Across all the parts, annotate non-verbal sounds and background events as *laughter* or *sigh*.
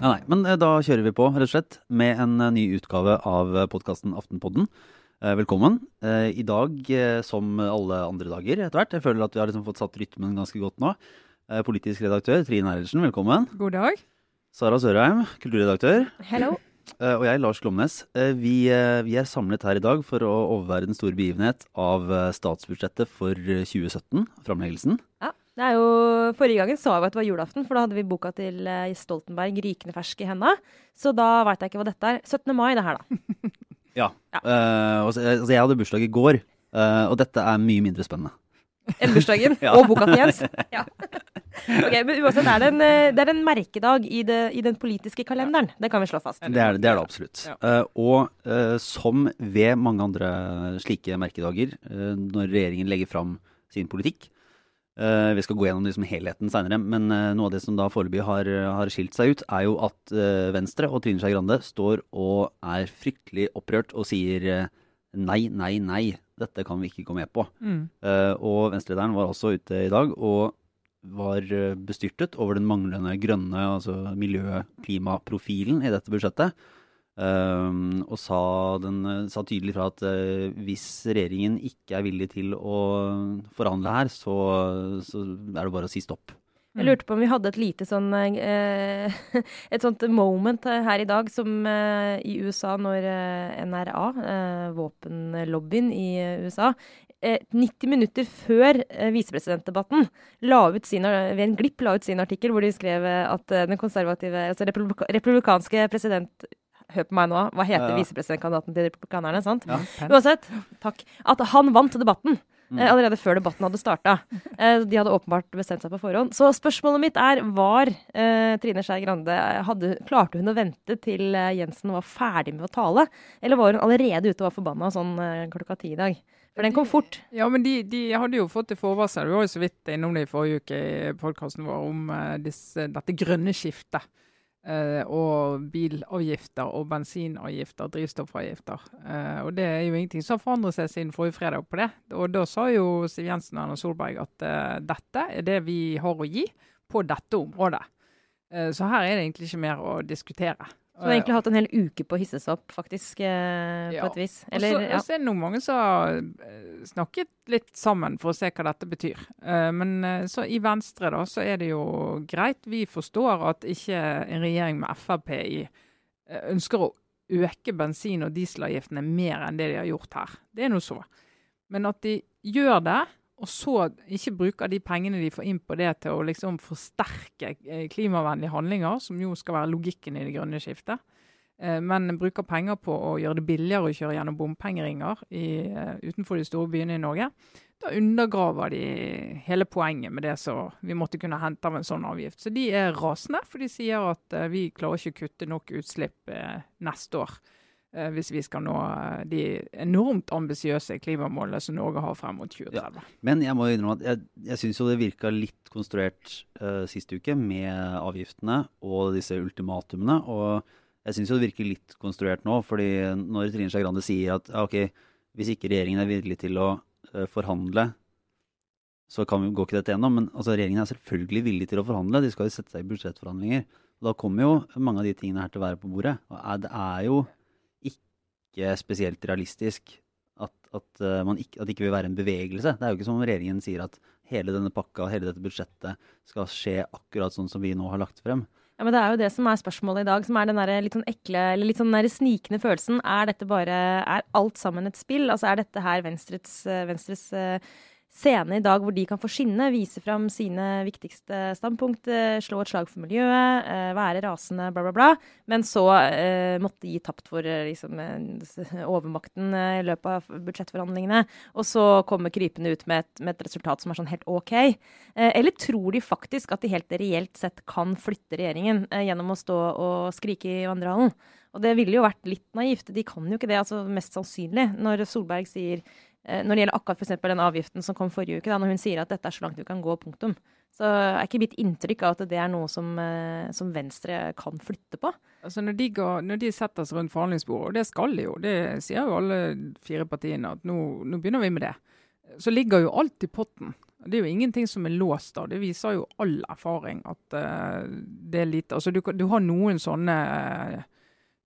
Nei, men eh, da kjører vi på, rett og slett, med en eh, ny utgave av podkasten Aftenpodden. Eh, Velkommen. Eh, I dag, eh, som alle andre dager etter hvert, jeg føler at vi har liksom fått satt rytmen ganske godt nå. Eh, Politisk redaktør Trine Eilertsen, velkommen. God dag. Sara Sørheim, kulturredaktør. Hello. Eh, Og jeg, Lars Glomnes. Eh, Vi, eh, vi er samlet her i dag for å overvære den store begivenhet av statsbudsjettet for eh, 2017, framleggelsen. Ja, det er jo, Forrige gangen sa vi at det var julaften, for da hadde vi boka til Stoltenberg rykende fersk i henda. Så da veit jeg ikke hva dette er. 17. mai, det her, da. *laughs* Ja. ja. Uh, altså, jeg hadde bursdag i går, uh, og dette er mye mindre spennende. Enn. *laughs* Ja. Og boka til Jens. *laughs* Ja. *laughs* Okay, men uansett, det er en, eh, det er en merkedag i, det, i den politiske kalenderen. Det kan vi slå fast. Det er det, er det absolutt. Ja. Uh, og uh, som ved mange andre slike merkedager, uh, når regjeringen legger fram sin politikk eh, Vi skal gå gjennom liksom helheten seinere, men noe av det som da foreløpig har, har skilt seg ut, er jo at Venstre og Trine Skei Grande står og er fryktelig opprørt og sier nei, nei, nei. Dette kan vi ikke gå med på. Mm. Uh, og Venstre-lederen var også ute i dag og var eh, bestyrtet over den manglende grønne, altså miljø-klimaprofilen i dette budsjettet. Um, og sa, den, sa tydelig fra at uh, hvis regjeringen ikke er villig til å forhandle her, så, så er det bare å si stopp. Jeg lurte på om vi hadde et lite sånn eh, *laughs* Et sånt moment eh, her i dag som eh, i USA når eh, NRA, eh, våpenlobbyen i eh, USA, eh, 90 minutter før eh, visepresidentdebatten la ut sin, ved en glipp la ut sin artikkel hvor de skrev eh, at eh, den konservative, altså republika republikanske president Hør på meg nå, hva heter Ja. visepresidentkandidaten til republikanerne? sant? Ja. Uansett, takk. At han vant debatten. Mm. Eh, allerede før debatten hadde starta. Eh, de hadde åpenbart bestemt seg på forhånd. Så spørsmålet mitt er, var eh, Trine Skei Grande hadde, Klarte hun å vente til Jensen var ferdig med å tale? Eller var hun allerede ute og var forbanna sånn klokka ti i dag? For den kom fort. Ja, men de, de hadde jo fått det forvarsel. Vi var jo så vidt innom det i forrige uke i podkasten vår om disse, dette grønne skiftet. Eh, og bilavgifter og bensinavgifter, drivstoffavgifter. Eh, og det er jo ingenting som har forandret seg siden forrige fredag på det. Og da sa jo Siv Jensen og Erna Solberg at eh, dette er det vi har å gi på dette området. Så her er det egentlig ikke mer å diskutere. Så har egentlig hatt en hel uke på å hisse seg opp, faktisk, eh, Ja. på et vis. Eller, også, ja. også er det noen mange som har eh, snakket litt sammen for å se hva dette betyr. Eh, Men så i Venstre da, så er det jo greit. Vi forstår at ikke en regjering med Frp i ønsker å øke bensin- og dieselavgiftene mer enn det de har gjort her. Det er nå så. Men at de gjør det, og så ikke bruker de pengene de får inn på det til å liksom forsterke eh, klimavennlige handlinger, som jo skal være logikken i det grønne skiftet, eh, men bruker penger på å gjøre det billigere å kjøre gjennom bompengeringer i, eh, utenfor de store byene i Norge, da undergraver de hele poenget med det som vi måtte kunne hente av en sånn avgift. Så de er rasende, for de sier at vi klarer ikke å kutte nok utslipp neste år. Eh, Hvis vi skal nå eh, de enormt ambisiøse klimamålene som Norge har frem mot 2030. Men jeg må innrømme at jeg, jeg syns jo det virka litt konstruert uh, sist uke med avgiftene og disse ultimatumene. Og jeg syns jo det virker litt konstruert nå, fordi når Trine Skei Grande sier at ja, ok, hvis ikke regjeringen er villig til å eh, forhandle, så kan vi gå ikke dette gjennom. Men altså, regjeringen er selvfølgelig villig til å forhandle. De skal jo sette seg i budsjettforhandlinger. Og da kommer jo mange av de tingene her til å være på bordet. Og det er jo ikke spesielt realistisk at, at, eh, ikke, at det ikke vil være en bevegelse. Det er jo ikke som om regjeringen sier at hele denne pakka, hele dette budsjettet skal skje akkurat sånn som vi nå har lagt frem. Ja, men Det er jo det som er spørsmålet i dag, som er den der litt sånn ekle, eller litt sånn snikende følelsen. Er dette bare, er alt sammen et spill? Altså Er dette her Venstres, eh, Venstres eh, scene i dag hvor de kan få skinne, vise fram sine viktigste standpunkt, eh, slå et slag for miljøet, eh, være rasende, bla, bla, bla. Men så eh, måtte gi tapt for eh, liksom, overmakten i løpet av budsjettforhandlingene. Og så komme krypende ut med et, med et resultat som er sånn helt OK. Eh, eller tror de faktisk at de helt reelt sett kan flytte regjeringen eh, gjennom å stå og skrike i vandrehallen? Og det ville jo vært litt naivt. De kan jo ikke det, altså mest sannsynlig. Når Solberg sier Når det gjelder akkurat for den avgiften som kom forrige uke, da, når hun sier at dette er så langt du kan gå, punktum. Så er ikke mitt inntrykk av at det er noe som, eh, som Venstre kan flytte på. Altså når, de går, når de setter seg rundt forhandlingsbordet, og det skal de jo, det sier jo alle fire partiene, at nå, nå begynner vi med det. så ligger jo alt i potten. Det er jo ingenting som er låst da. Det viser jo all erfaring at uh, det er lite. Altså du, du har noen sånne uh,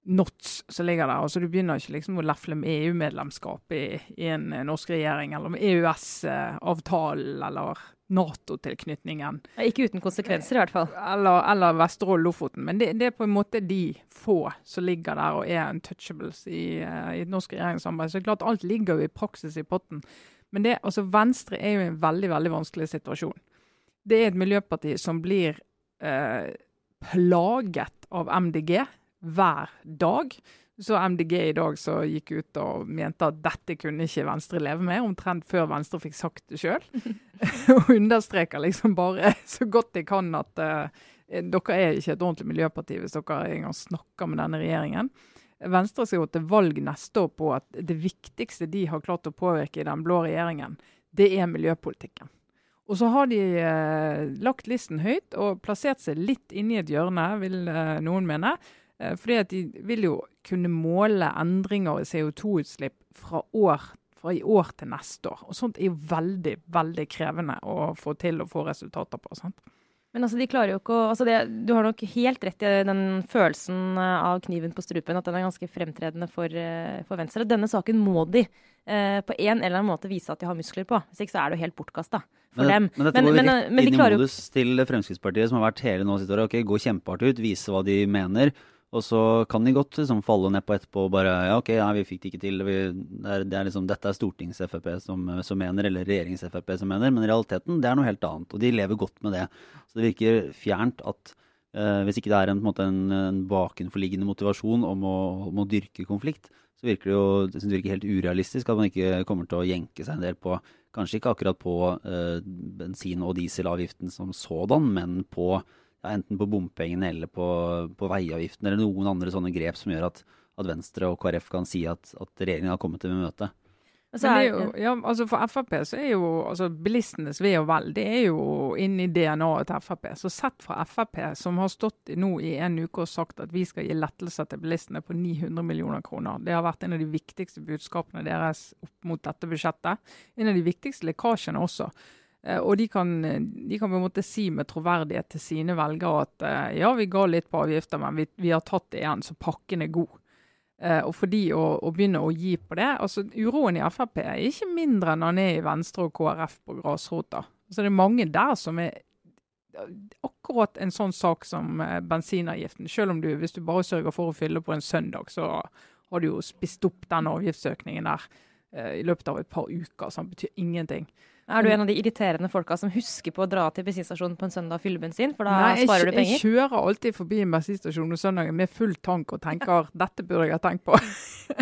knots som ligger der. altså Du begynner ikke liksom å lefle med EU-medlemskap i, i, en norsk regjering, eller med EØS-avtalen, eller Nato-tilknytningen. Ikke uten konsekvenser, i hvert fall. Eller, eller Vesterålen-Lofoten. Men det, det, er på en måte de få som ligger der og er untouchables i, i et norsk regjeringssamarbeid. Så det er klart alt ligger jo i praksis i potten. Men det, altså Venstre er jo i en veldig veldig vanskelig situasjon. Det er et miljøparti som blir eh, plaget av MDG hver dag. Så MDG i dag så gikk ut og mente at dette kunne ikke Venstre leve med, omtrent før Venstre fikk sagt det sjøl. *laughs* og understreker liksom bare så godt de kan at uh, dere er ikke et ordentlig miljøparti hvis dere engang snakker med denne regjeringen. Venstre skal gå til valg neste år på at det viktigste de har klart å påvirke i den blå regjeringen, det er miljøpolitikken. Og så har de eh, lagt listen høyt og plassert seg litt inni et hjørne, vil eh, noen mene. Eh, fordi at de vil jo kunne måle endringer i CO2-utslipp fra, fra, i år til neste år. Og sånt er jo veldig, veldig krevende å få til å få resultater på. sant? Men altså, de klarer jo ikke å altså det, Du har nok helt rett i den følelsen eh, av kniven på strupen, at den er ganske fremtredende for, eh, for Venstre. Denne saken må de eh, på en eller annen måte vise at de har muskler på. Hvis ikke så er det jo helt bortkasta for men, dem. Men dette går men, rett inn i modus til Fremskrittspartiet, som har vært hele nå sitt år. Ok, Gå kjempehardt ut, vise hva de mener. Og så kan de godt liksom, falle nedpå etterpå og bare Ja, OK, nei, vi fikk det ikke til. Vi, det er, det er liksom, dette er stortings-Frp som, som, mener, eller regjerings-Frp som mener. Men i realiteten, det er noe helt annet. Og de lever godt med det. Så det virker fjernt at eh, hvis ikke det er en, en, en, en bakenforliggende motivasjon om å, om å, dyrke konflikt, så virker det jo det virker helt urealistisk at man ikke kommer til å jenke seg en del på Kanskje ikke akkurat på eh, bensin- og dieselavgiften som sådan, men på enten på bompengene eller på, på veiavgiften eller noen andre sånne grep som gjør at, at Venstre og KrF kan si at, at regjeringen har kommet til møte. Altså, jo, ja, altså for Frp så er jo altså bilistenes ve og vel det er jo inni DNA-et til Frp. Så sett fra Frp, som har stått nå i en uke og sagt at vi skal gi lettelser til bilistene på 900 millioner kroner. Det har vært en av de viktigste budskapene deres opp mot dette budsjettet. En av de viktigste lekkasjene også. Eh, og de kan, de kan, på en måte si med troverdighet til sine velgere at eh, ja, vi ga litt på avgifter, men vi, vi har tatt det igjen, så pakken er god. Uh, og for de å, å, begynne å gi på det altså Uroen i Frp er ikke mindre enn han er i Venstre og KrF på grasrota. Så det er mange der som er akkurat en sånn sak som bensinavgiften. Selv om du, hvis du bare sørger for å fylle på en søndag, så har du jo spist opp den avgiftsøkningen der i løpet av et par uker. Så den betyr ingenting. Er du en av de irriterende folka som husker på å dra til bensinstasjonen på en søndag og fylle bensin? For da Nei, sparer du penger? Jeg kjører alltid forbi en bensinstasjon på søndagen med full tank og tenker dette burde jeg ha tenkt på.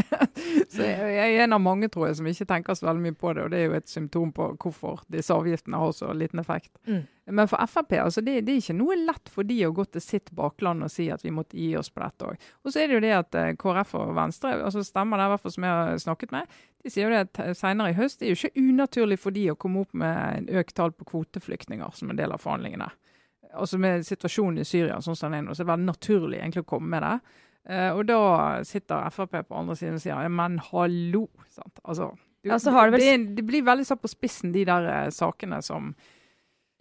*laughs* så jeg, jeg, er en av mange tror jeg, som ikke tenker så veldig mye på det, og det er jo et symptom på hvorfor disse avgiftene har så liten effekt. Mm. Men for Frp altså det, det, er ikke noe lett for de å gå til sitt bakland og si at vi måtte gi oss på dette òg. Og så er det jo det at eh, KrF og Venstre altså stemmer der, i hvert fall som jeg har snakket med, de sier jo det at eh, senere i høst det er jo ikke unaturlig for de å komme opp med en økt tall på kvoteflyktninger som en del av forhandlingene. Altså Med situasjonen i Syria sånn som den er nå, så er det veldig naturlig egentlig å komme med det. Uh, og da sitter Frp på andre siden og sier ja, men hallo. sant? Altså, du, ja, det, vel... det, det, blir veldig satt på spissen, de der uh, sakene som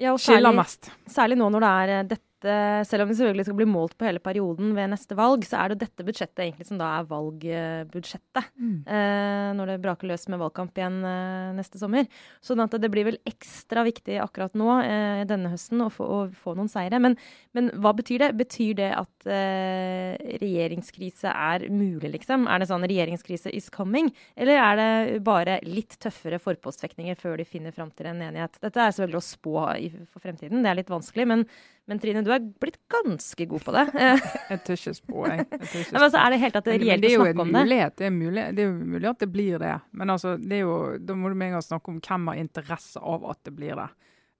ja, skiller mest. Særlig nå når det er uh, dette dette, selv om det selvfølgelig skal bli målt på hele perioden ved neste valg, så er det dette budsjettet egentlig som da er valgbudsjettet. Mm. Eh, når det braker løs med valgkamp igjen eh, neste sommer. Sånn at det blir vel ekstra viktig akkurat nå eh, denne høsten å få, å få noen seire. Men, men, hva betyr det? Betyr det at eh, regjeringskrise er mulig, liksom? Er det sånn regjeringskrise is coming? Eller er det bare litt tøffere forpostfektinger før de finner fram til en enighet? Dette er selvfølgelig å spå i, for fremtiden, det er litt vanskelig. men men Trine, du er blitt ganske god på det. *laughs* jeg tør ikke spå, jeg. jeg *laughs* Men altså, er det helt at det er reelt å snakke om det? Mulighet, det, er mulig, det er jo mulig at det blir det. Men altså, det jo, da må du med en gang snakke om hvem har interesse av at det blir det.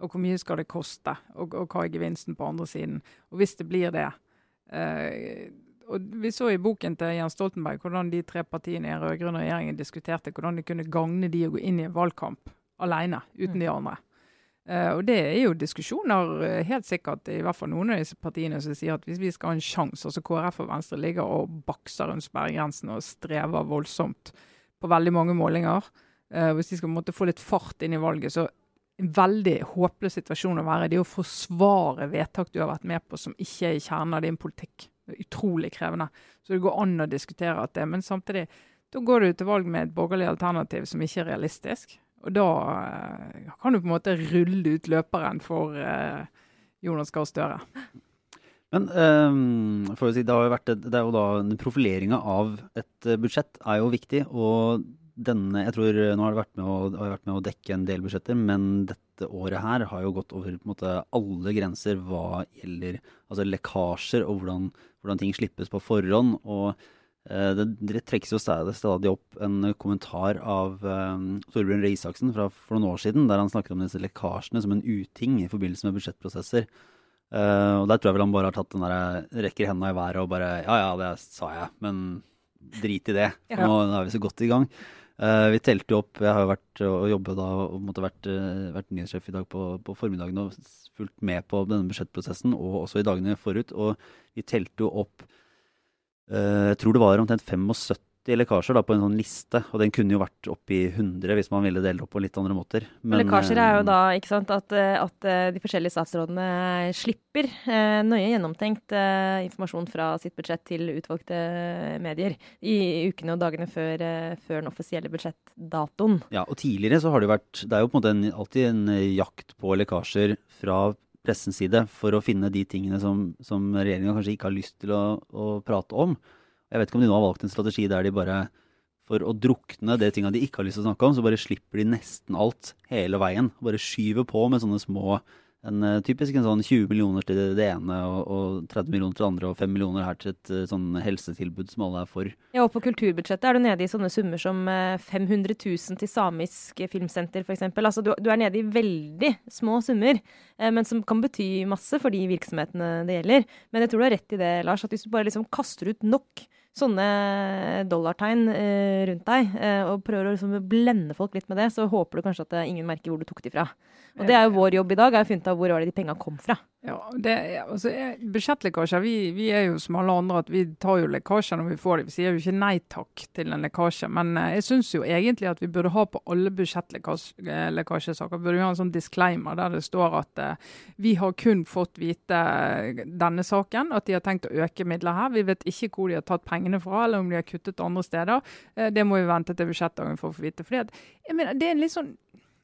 Og hvor mye skal det koste, og, og hva er gevinsten på andre siden. Og hvis det blir det eh, og Vi så i boken til Jens Stoltenberg hvordan de tre partiene i den rød-grønne regjeringen diskuterte hvordan de kunne gagne de å gå inn i en valgkamp alene, uten de mm. andre. Uh, og Det er jo diskusjoner, uh, helt sikkert, i hvert fall noen av disse partiene som sier at hvis vi skal ha en sjanse altså KrF og Venstre ligger og bakser rundt sperregrensen og strever voldsomt på veldig mange målinger. Uh, hvis de skal måtte få litt fart inn i valget, så en veldig håpløs situasjon å være i. Det å forsvare vedtak du har vært med på som ikke er i kjernen av din politikk. Det er utrolig krevende. Så det går an å diskutere at det. Men samtidig, da går du til valg med et borgerlig alternativ som ikke er realistisk. Og da uh, kan du på en måte rulle ut løperen for uh, Jonas Gahr Støre. Men um, si, det, vært, det er jo da profileringa av et budsjett er jo viktig. og denne, jeg tror Nå har det vært med, å, vært med å dekke en del budsjetter, men dette året her har jo gått over måte, alle grenser hva gjelder altså lekkasjer og hvordan, hvordan ting slippes på forhånd. og eh, det, det trekkes jo stadig, opp en kommentar av um, Torbjørn Røe Isaksen fra for noen år siden, der han snakker om disse lekkasjene som en uting i forbindelse med budsjettprosesser. Uh, og Der tror jeg vel han bare har tatt den der, rekker hendene i været og bare Ja ja, det sa jeg, men drit i det. For nå er vi så godt i gang. Uh, vi telte jo opp Jeg har jo vært og jobbet da og måtte vært, uh, vært nyhetssjef i dag på, på, formiddagen og fulgt med på denne budsjettprosessen og også i dagene forut. Og vi telte jo opp Jeg tror det var omtrent 75 lekkasjer da, på en sånn liste, og den kunne jo vært oppi 100 hvis man ville dele opp på litt andre måter. Men, lekkasjer er jo eh, da ikke sant, at, eh, at eh, de forskjellige statsrådene slipper eh, nøye gjennomtenkt eh, informasjon fra sitt budsjett til utvalgte medier i ukene og dagene før, eh, før, den offisielle budsjettdatoen. Ja, og tidligere så har det jo vært Det er jo på en måte en, alltid en jakt på lekkasjer fra pressens side for å finne de tingene som, som regjeringa kanskje ikke har lyst til å, å prate om. Jeg vet ikke om de nå har valgt en strategi der de bare for å drukne det tinga de ikke har lyst til å snakke om, så bare slipper de nesten alt hele veien. Bare skyver på med sånne små en, eh, Typisk en sånn 20 millioner til det ene og, og 30 millioner til det andre og 5 millioner her til et eh, sånn helsetilbud som alle er for. Ja, og på kulturbudsjettet er du nede i sånne summer som 500 eh, 000 til samisk filmsenter f.eks. Altså du, du, er nede i veldig små summer, men som kan bety masse for de virksomhetene det gjelder. Men jeg tror du har rett i det, Lars, at hvis du bare liksom kaster ut nok sånne dollartegn eh, rundt deg, eh, og prøver å liksom blende folk litt med det, så håper du kanskje at ingen merker hvor du tok de fra. Og det er jo vår jobb i dag, er å finne ut av hvor var det de penga kom fra. Ja, det, altså, Budsjettlekkasjer, vi, vi, er jo som alle andre at vi tar jo lekkasjer når vi får dem. Vi sier jo ikke nei takk til en lekkasje. Men eh, jeg syns jo egentlig at vi burde ha på alle budsjettlekkasjesaker burde vi ha en sånn disclaimer der det står at uh, vi har kun fått vite eh, denne saken, at de har tenkt å øke midler her. Vi vet ikke hvor de har tatt pengene fra, eller om de har kuttet andre steder. Uh, det må vi vente til budsjettdagen for å få vite. Fordi at, jeg mener, det er en litt sånn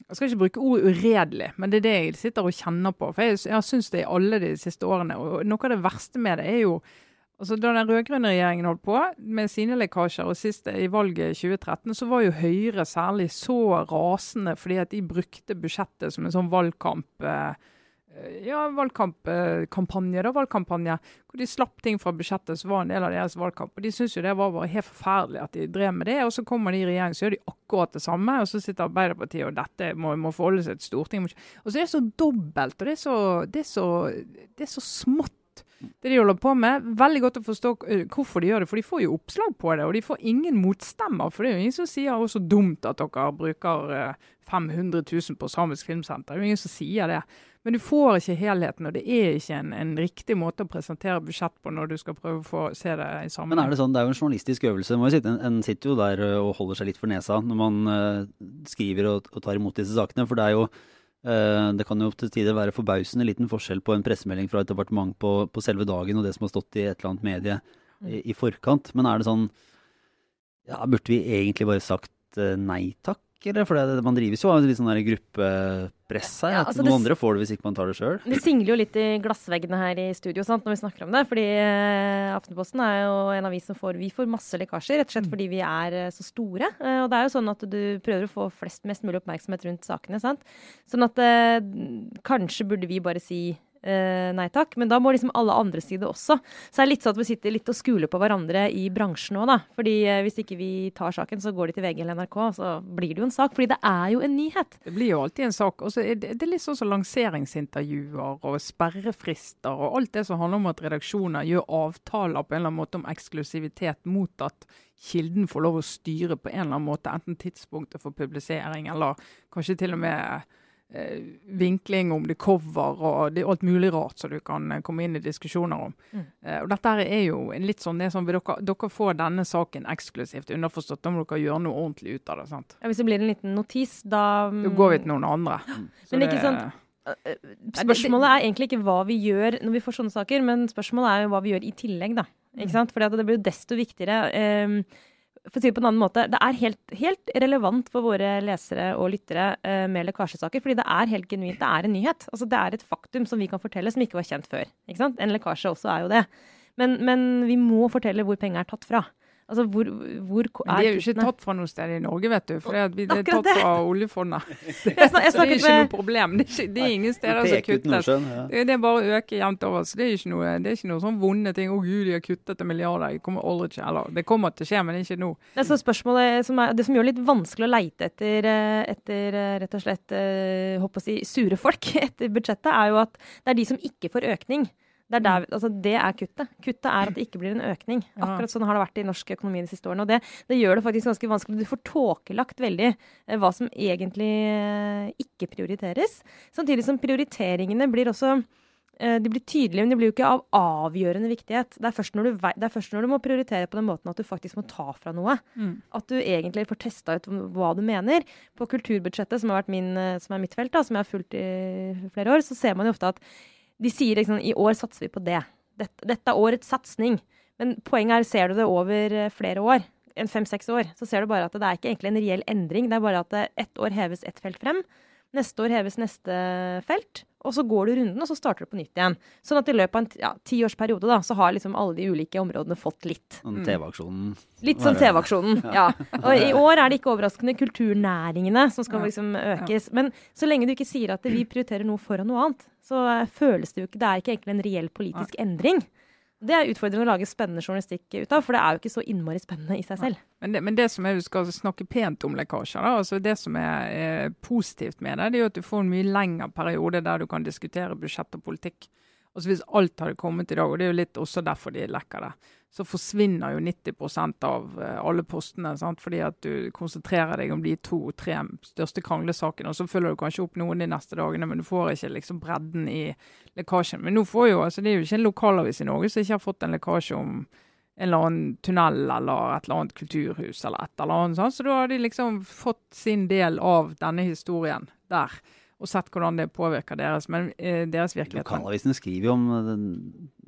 jeg skal ikke bruke ordet uredelig, men det er det jeg sitter og kjenner på. For jeg, jeg syns det i alle de siste årene. Og noe av det verste med det er jo altså Da den rød-grønne regjeringen holdt på med sine lekkasjer, og sist i valget 2013, så var jo Høyre særlig så rasende fordi at de brukte budsjettet som en sånn valgkamp. Eh, ja, valgkampkampanje, da, valgkampanje, hvor de slapp ting fra budsjettet som var en del av deres valgkamp. Og De syntes jo det var bare helt forferdelig at de drev med det. Og så kommer de i regjering, så gjør de akkurat det samme. Og så sitter Arbeiderpartiet og dette må, må forholde seg til Stortinget. Og så er det så dobbelt, og det er så, det er så, det er så smått. Det de holder på med. Veldig godt å forstå eh, hvorfor de gjør det, for de får jo oppslag på det. Og de får ingen motstemmer, for det er jo ingen som sier det så dumt at dere bruker 500 eh, 000 på Samisk Filmsenter. Det er jo ingen som sier det. Men du får ikke helheten, og det er ikke en, en, riktig måte å presentere budsjett på når du skal prøve å få se det i sammenheng. Men er det sånn, det er jo en journalistisk øvelse. Sitte, en, en, sitter jo der og holder seg litt for nesa når man uh, skriver og, og, tar imot disse sakene. For det er jo det kan jo til tider være forbausende liten forskjell på en pressemelding fra et departement på, på selve dagen og det som har stått i et eller annet medie mm. i, i, forkant. Men er det sånn ja, Burde vi egentlig bare sagt uh, nei takk? Eller? For det, man drives jo av litt sånn gruppepress her. Ja, altså noen andre får det hvis ikke man tar det sjøl. Det singler jo litt i glassveggene her i studio sant, når vi snakker om det. Fordi eh, Aftenposten er jo en avis som får Vi får masse lekkasjer, rett og slett mm. fordi vi er eh, så store. Eh, og det er jo sånn at du prøver å få flest, mest mulig oppmerksomhet rundt sakene. sant? Sånn at kanskje burde vi bare si Uh, nei takk. Men da må liksom alle andre si det også. Så det er litt sånn at vi sitter litt og skuler på hverandre i bransjen òg, da. Fordi uh, hvis ikke vi tar saken, så går de til VG eller NRK, så blir det jo en sak. Fordi det er jo en nyhet. Det blir jo alltid en sak. Og så er det, det er litt sånn som lanseringsintervjuer og sperrefrister og alt det som handler om at redaksjoner gjør avtaler på en eller annen måte om eksklusivitet mot at kilden får lov å styre på en eller annen måte, enten tidspunktet for publisering eller kanskje til og med eh, vinkling om det cover og det er alt mulig rart som du kan eh, komme inn i diskusjoner om. Mm. Eh, og dette er jo en litt sånn, det er sånn dere, dere får denne saken eksklusivt underforstått. Da må dere gjøre noe ordentlig ut av det. sant? Ja, hvis det blir en liten notis, da Da går vi til noen andre. Mm. Men ikke sant, Spørsmålet er egentlig ikke hva vi gjør når vi får sånne saker, men spørsmålet er jo hva vi gjør i tillegg, da. Ikke sant? Fordi det blir jo desto viktigere. eh, for å si det på en annen måte, Det er helt, helt relevant for våre lesere og lyttere uh, med lekkasjesaker, fordi det er helt genuint. Det er en nyhet. Altså, det er et faktum som vi kan fortelle som ikke var kjent før. Ikke sant? En lekkasje også er jo det. Men, men vi må fortelle hvor penger er tatt fra. Altså, hvor, hvor er de er jo ikke tatt fra noe sted i Norge, vet du. For det er, det er tatt fra oljefondet. *laughs* Det er ikke noe problem. Det er, ikke, det er ingen steder som kuttes. Det det er bare å øke jevnt over. så Det er ikke noe, det er ikke noe sånn vonde ting. 'Å gud, de har kuttet en milliard.' Det kommer aldri til eller, Det kommer til å skje, men ikke nå. Det, er så spørsmålet som er, det som gjør det litt vanskelig å leite etter, eh, etter eh, rett og slett eh, håper å si, sure folk *laughs* etter budsjettet, er jo at det er de som ikke får økning. Det er, der, altså det er kuttet. Kuttet er at det ikke blir en økning. Akkurat sånn har det vært i norsk økonomi de siste årene. Og det, det gjør det faktisk ganske vanskelig. Du får tåkelagt veldig eh, hva som egentlig eh, ikke prioriteres. Samtidig som prioriteringene blir også eh, de blir tydelige, men de blir jo ikke av avgjørende viktighet. Det er, først når du, vei- det er først når du må prioritere på den måten at du faktisk må ta fra noe, at du egentlig får testa ut hva du mener. På kulturbudsjettet, som, har vært min, som er mitt felt, da, som jeg har fulgt i flere år, så ser man jo ofte at de sier liksom i år satser vi på det. Dette, dette er årets satsing. Men poenget er, ser du det over eh, flere år, enn fem-seks år, så ser du bare at det er ikke egentlig en reell endring. Det er bare at det ett år heves ett felt frem. Neste år heves neste felt, og så går du runden, og så starter du på nytt igjen. Sånn at i løpet av en ja, tiårsperiode da, så har liksom alle de ulike områdene fått litt. Sånn TV-aksjonen. Litt som TV-aksjonen, *laughs* ja. Og i *laughs* år er det ikke overraskende kulturnæringene som skal liksom økes. Men så lenge du ikke sier at vi prioriterer noe foran noe annet, så føles det jo ikke Det er ikke egentlig en reell politisk endring. Det er utfordrende å lage spennende journalistikk ut av, for det er jo ikke så innmari spennende i seg selv. Men det, men det som er, du skal snakke pent om lekkasjer, da, altså det som er, er positivt med det, det er jo at du får en mye lengre periode der du kan diskutere budsjett og politikk. Altså Hvis alt hadde kommet i dag, og det er jo litt også derfor de lekker det, så forsvinner jo 90% av eh, alle postene. Sant? Fordi at du konsentrerer deg om de to-tre største kranglesakene. Og så følger du kanskje opp noen de neste dagene, men du får ikke liksom bredden i lekkasjen. Men nå får jo, altså det er jo ikke en lokalavis i Norge som ikke har fått en lekkasje om en eller annen tunnel eller et eller annet kulturhus eller et eller annet. Sant? Så da har de liksom fått sin del av denne historien der. Og sett hvordan det påvirker deres, men, eh, deres virkelighet. Lokalavisene skriver jo om eh, den,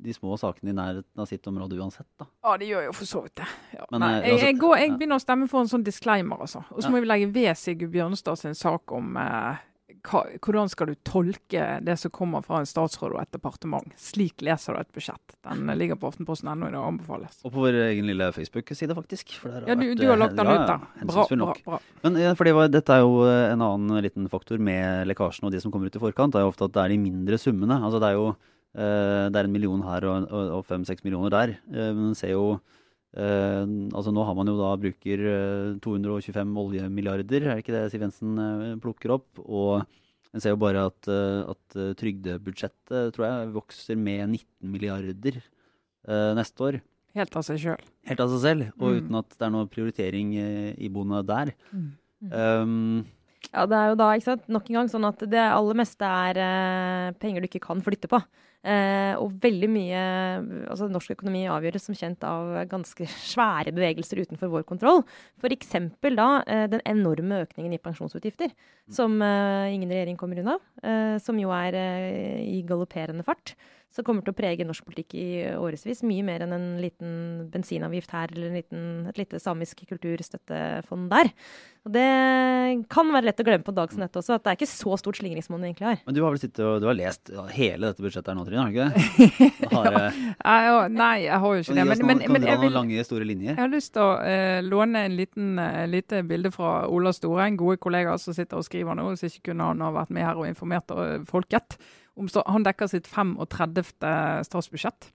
de små sakene i nærheten av sitt område uansett, da. Ja, de gjør jo for så vidt det. Ja. Men, Nei, eh, jeg, altså- jeg, går, jeg begynner å stemme for en sånn disclaimer, altså. Og så må vi legge ved Sigurd Bjørnstad sin sak om eh, hva, hvordan skal du tolke det som kommer fra en statsråd og et departement. Slik leser du et budsjett. Den ligger på Aftenposten.no i dag, anbefales. Og på vår egen lille Facebook-side, faktisk. Der Ja, du, vært, du har lagt den ja, ut, ja, Bra, bra, bra. Men ja, fordi, dette er jo eh, en annen liten faktor med lekkasjen og de som kommer ut i forkant. Det er jo ofte at det er de mindre summene. Altså det er jo eh, det er en million her og, og, og fem-seks millioner der. Eh, men ser jo eh, altså Nå har man jo da bruker eh, 225 oljemilliarder, er det ikke det Siv Jensen eh, plukker opp? Og en ser jo bare at, eh, at eh, trygdebudsjettet tror jeg vokser med 19 milliarder uh, neste år. Helt av seg sjøl. Helt av seg selv, og Mm. uten at det er noe prioritering eh, i boende der. Mm. Um, Ja, det er jo da, ikke sant, nok en gang sånn at det aller meste er uh, penger du ikke kan flytte på. Eh, og veldig mye Altså, norsk økonomi avgjøres som kjent av ganske svære bevegelser utenfor vår kontroll. F.eks. da eh, den enorme økningen i pensjonsutgifter, som eh, ingen regjering kommer unna. eh, som jo er eh, i galopperende fart. Som kommer til å prege norsk politikk i årevis. Mye mer enn en liten bensinavgift her eller en liten, et lite samisk kulturstøttefond der. Og det kan være lett å glemme på en dag som dette også, at det er ikke så stort slingringsmonn vi egentlig har. men du har vel sittet og har lest hele dette budsjettet her nå, Trine? Har du ikke det? *laughs* Har, ja, nei, jeg har jo ikke det. Men, men, kan men du dra jeg noen lange, store linjer? Jeg har lyst til å uh, låne en liten, uh, lite bilde fra Ola Store, en gode kollega som sitter og skriver nå, så ikke kunne han ha vært med her og informert eh, folket. Om, han dekker sitt 35. statsbudsjett.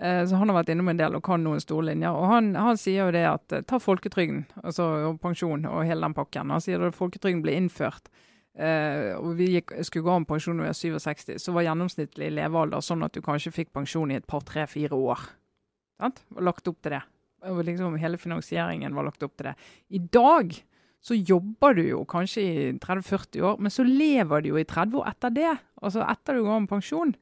Så han har vært innom en del og kan noen store linjer. Og han, han sier jo det at ta folketrygden, altså og pensjon og hele den pakken. Han sier at folketrygden ble innført, eh, og vi gikk, skulle gå av med pensjon når vi var 67, så var gjennomsnittlig levealder sånn at du kanskje fikk pensjon i et par, tre, fire år. Sant? Var lagt opp til det. Og liksom hele finansieringen var lagt opp til det. I dag så jobber du jo kanskje i 30-40 år, men så lever du jo i 30 år etter det. Altså etter du går av med pensjon.